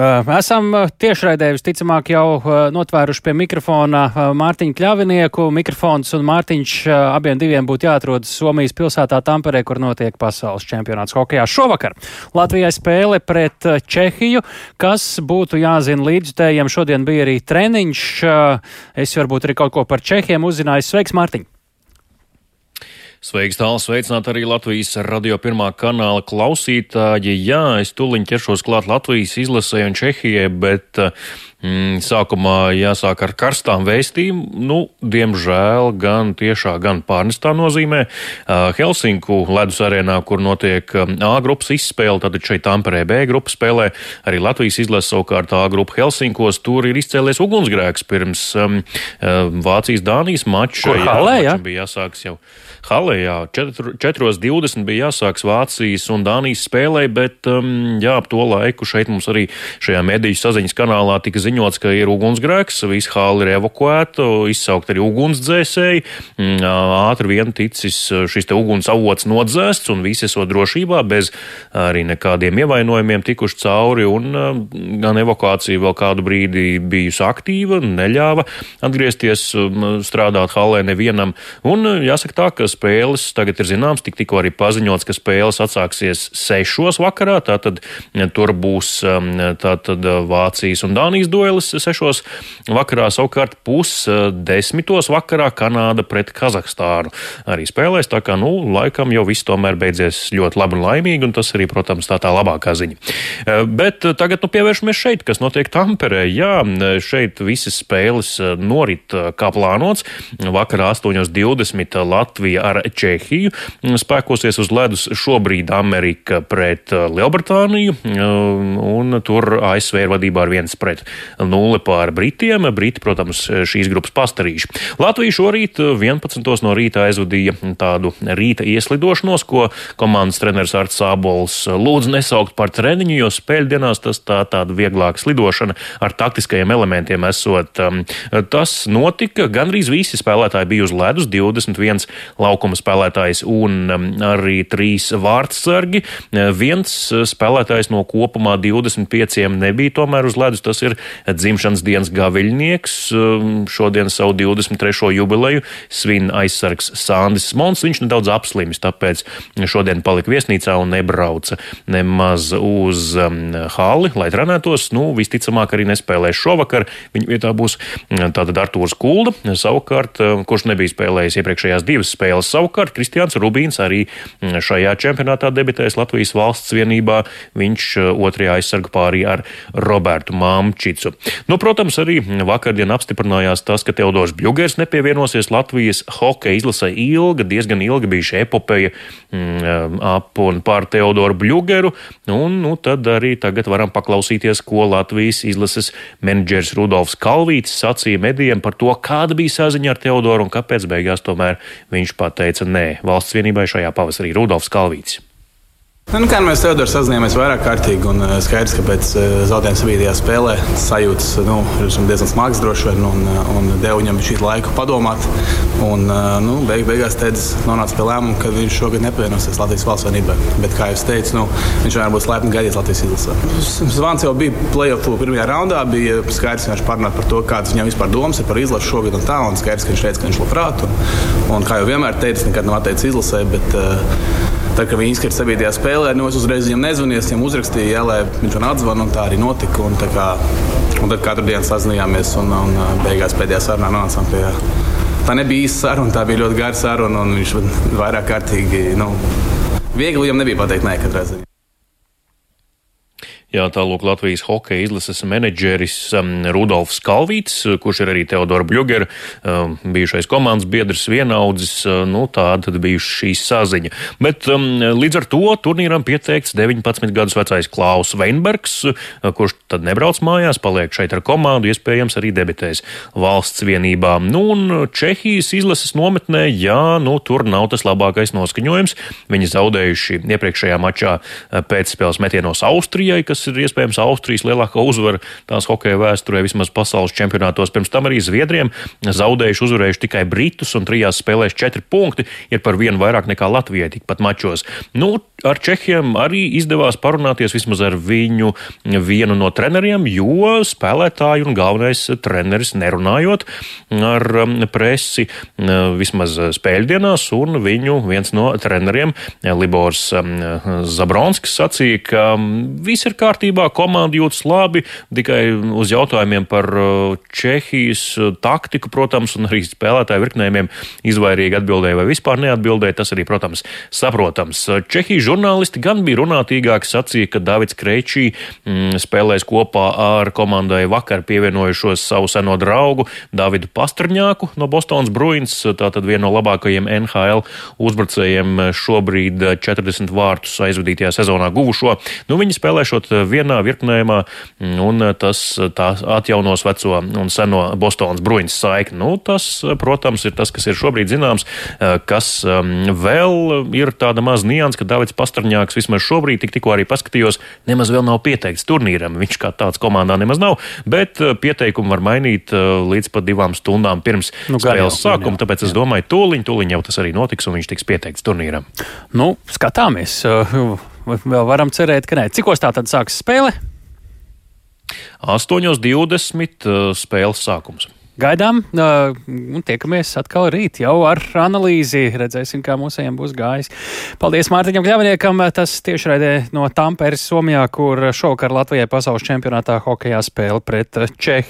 Esam tiešraidē visticamāk jau notvēruši pie mikrofona Mārtiņu Kļavinieku. Mikrofons un Mārtiņš abiem diviem būtu jāatrodas Somijas pilsētā Tamperē, kur notiek pasaules čempionāts hokejā šovakar. Latvijai spēle pret Čehiju, kas būtu jāzina līdzjutējiem. Šodien bija arī treniņš. Es varbūt arī kaut ko par Čehiem uzzināju. Sveiks, Mārtiņ! Sveiks, tāls sveicināt arī Latvijas radio pirmā kanāla klausītāji. Jā, es tuliņ ķeršos klāt Latvijas izlasē un Čehijai, bet sākumā jāsāk ar karstām vēstīm. Nu, diemžēl gan tiešā, gan pārnestā nozīmē. Helsinku ledus arēnā, kur notiek A grupas izspēle, tad šeit Tamperē B grupa spēlē arī Latvijas izlase savukārt A grupa Helsinkos. Tur ir izcēlies ugunsgrēks pirms um, Vācijas-Dānijas mača. Kur halē, jā? Bija jāsāks jau. Halē, jā, 4.20 bija jāsāks Vācijas un Dānijas spēlē, bet um, jā, ap to laiku šeit mums arī šajā mediju saziņas kanālā tika ziņots, ka ir ugunsgrēks, visa hāla ir evakuēta, izsaukt arī ugunsdzēsēji, mm, ātri vien ticis šis uguns avots nodzēsts un visi esot drošībā, bez arī nekādiem ievainojumiem tikuši cauri, un gan evakuācija vēl kādu brīdi bijusi aktīva, neļāva atgriezties strādāt halē nevienam, un jāsaka tā, ka spēles tagad ir zināms, tik tikko arī paziņots, ka spēles atsāksies sešos vakarā. Tātad tur būs tātad Vācijas un Dānijas duelis sešos vakarā, savukārt pus desmitos vakarā Kanāda pret Kazahstānu arī spēlēs. Tā kā, nu, laikam jau viss tomēr beidzies ļoti labi un laimīgi, un tas arī, protams, tā tā labākā ziņa. Uh, bet tagad nu pievēršamies šeit, kas notiek Tamperē. Jā, šeit visas spēles norit kā plānots. Vakarā 8.20 Latvija ar Čehiju. Spēkosies uz ledus šobrīd Amerika pret Lielbritāniju, un tur ASV ir vadībā ar viens pret nulli pār Britiem. Briti, protams, šīs grupas pastarīši. Latvija šorīt 11. Uh, no rīta aizvadīja tādu rīta ieslidošanos, ko komandas treneris Arts Sābols lūdz nesaukt par treniņu, jo spēļdienās tas tā tāda vieglāka slidošana ar taktiskajiem elementiem esot. Um, tas notika, gandrīz visi spēlētāji bija uz ledus, 21 laukuma spēlētājs un um, arī trīs vārdsargi. Viens spēlētājs no kopumā 25 nebija tomēr uz ledus. Tas ir dzimšanas dienas gaviļnieks. Um, šodien savu 23. jubileju svin aizsargs Sandis Mons. Viņš nedaudz apslimis, tāpēc šodien palika viesnīcā un nebrauca nemaz uz um, hali, lai trenētos. Nu, visticamāk arī nespēlēs šovakar. Viņa vietā būs tātad Artūrs Kulda, savukārt, kurš nebija spēlējis iepriekšējās divas spēles. Savukārt Kristians Rubīns arī šajā čempionātā debitēs Latvijas valsts vienībā. Viņš eh, otrajā aizsargu pārī ar Robertu Māmčicu. Nu, protams, arī vakardien apstiprinājās tas, ka Teodors Bļugers nepievienosies Latvijas hokeja izlasē ilga, diezgan ilga bija šī epopeja mm, ap un pār Teodoru Bļugeru. Un, nu, tad arī tagad varam paklausīties, ko Latvijas izlases menedžers Rudolfs Kalvīts sacīja medijiem par to, kāda bija saziņa ar Teodoru un kāpēc beigās tomēr viņš pateica nē valsts vienībai šajā pavasarī Rudolfs Kalvīts. Nu, kā mēs Teodoro sazinājāmies vairāk kārtīgi, un uh, skaidrs, ka pēc uh, zaudējuma sabiedrījā spēlē sajūtas nu, ir diezgan smagas droši vien, un, uh, un devu viņam šī laika padomāt. Un, nu, beig, beigās teicis, nonāca pie lēmuma, ka viņš šogad nepievienosies Latvijas valsts vienībai. Bet, kā jau teicu, nu, viņš vienmēr būs laipni gaidīts Latvijas izlasē. Zvans jau bija playoff pirmajā raundā, bija skaidrs, ka viņš parunā par to, kādas viņam vispār domas ir par izlasu šogad un tā, un skaidrs, ka viņš teica, ka viņš labprāt. Un, un kā jau vienmēr teicis, nekad nav atteicis izlasē, bet uh, Tā kā viņi izkrita sabiedrījā spēlē, nu, es uzreiz viņam nezvanīju, viņam uzrakstīju, jā, lai viņš man atzvan, un tā arī notika. Un, kā, un tad katru dienu sazinājāmies, un, un beigās pēdējā sarunā nonācām pie. Tā nebija īsta saruna, tā bija ļoti gara saruna, un viņš vairāk kārtīgi, nu, viegli viņam nebija pateikt nē, katrā ziņā. Jā, tālūk Latvijas hokeja izlases menedžeris um, Rudolfs Kalvīts, kurš ir arī Teodora Bļugera, um, bijušais komandas biedrs vienaudzis, uh, nu tāda tad bijuši šī saziņa. Bet um, līdz ar to turnīram pieteikts 19 gadus vecais Klaus Veinbergs, uh, kurš tad nebrauc mājās, paliek šeit ar komandu, iespējams arī debitēs valsts vienībā. Nu un Čehijas izlases nometnē, jā, nu tur nav tas labākais noskaņojums. Viņi zaudējuši iepriekšējā mačā uh, pēc spēles metienos Austrijai, kas kas ir iespējams Austrijas lielākā uzvara tās hokeja vēsturē, vismaz pasaules čempionātos. Pirms tam arī Zviedriem zaudējuši, uzvarējuši tikai Britus un trijās spēlēs četri punkti, ir par vienu vairāk nekā Latvijai tikpat mačos. Nu, ar Čehiem arī izdevās parunāties vismaz ar viņu vienu no treneriem, jo spēlētāju un galvenais treneris nerunājot ar um, presi uh, vismaz spēļdienās, un viņu viens no treneriem, Libors um, Zabronskis, sacīja, ka um, viss ir kārtībā, komanda jūtas labi, tikai uz jautājumiem par uh, Čehijas taktiku, protams, un arī spēlētāju virknējumiem izvairīgi atbildēja vai vispār neatbildēja. Tas arī, protams, saprotams. Čehijas žurnālisti gan bija runātīgāki, sacīja, ka Davids Kreičī mm, spēlēs kopā ar komandai vakar pievienojušos savu seno draugu Davidu Pastrņāku no Bostonas Bruins, tātad viena no labākajiem NHL uzbrucējiem šobrīd 40 vārtus aizvadītajā sezonā guvušo. Nu, viņi spēlēšot vienā virknējumā, un tas tā atjaunos veco un seno Bostonas Bruins saikni. Nu, tas, protams, ir tas, kas ir šobrīd zināms, kas um, vēl ir tāda maza nianses, ka Davids Pastrņāks vismaz šobrīd, tik, tikko arī paskatījos, nemaz vēl nav pieteikts turnīram. Viņš kā tāds komandā nemaz nav, bet pieteikumu var mainīt līdz pat divām stundām pirms nu, spēles jau, sākuma. Jā, tāpēc jā. es domāju, tūliņ, tūliņ jau tas arī notiks un viņš tiks pieteikts turnīram. Nu, skatāmies. Uh, vēl varam cerēt, ka nē. Cikos tā tad sāks spēle? 8.20 spēles sākums. Gaidām, uh, un tiekamies atkal rīt jau ar analīzi. Redzēsim, kā mūsējiem būs gājis. Paldies Mārtiņam Kļavniekam. Tas tieši raidē no Tamperes, Somijā, kur šovakar Latvijai pasaules čempionātā hokejā spēle pret Čehiju.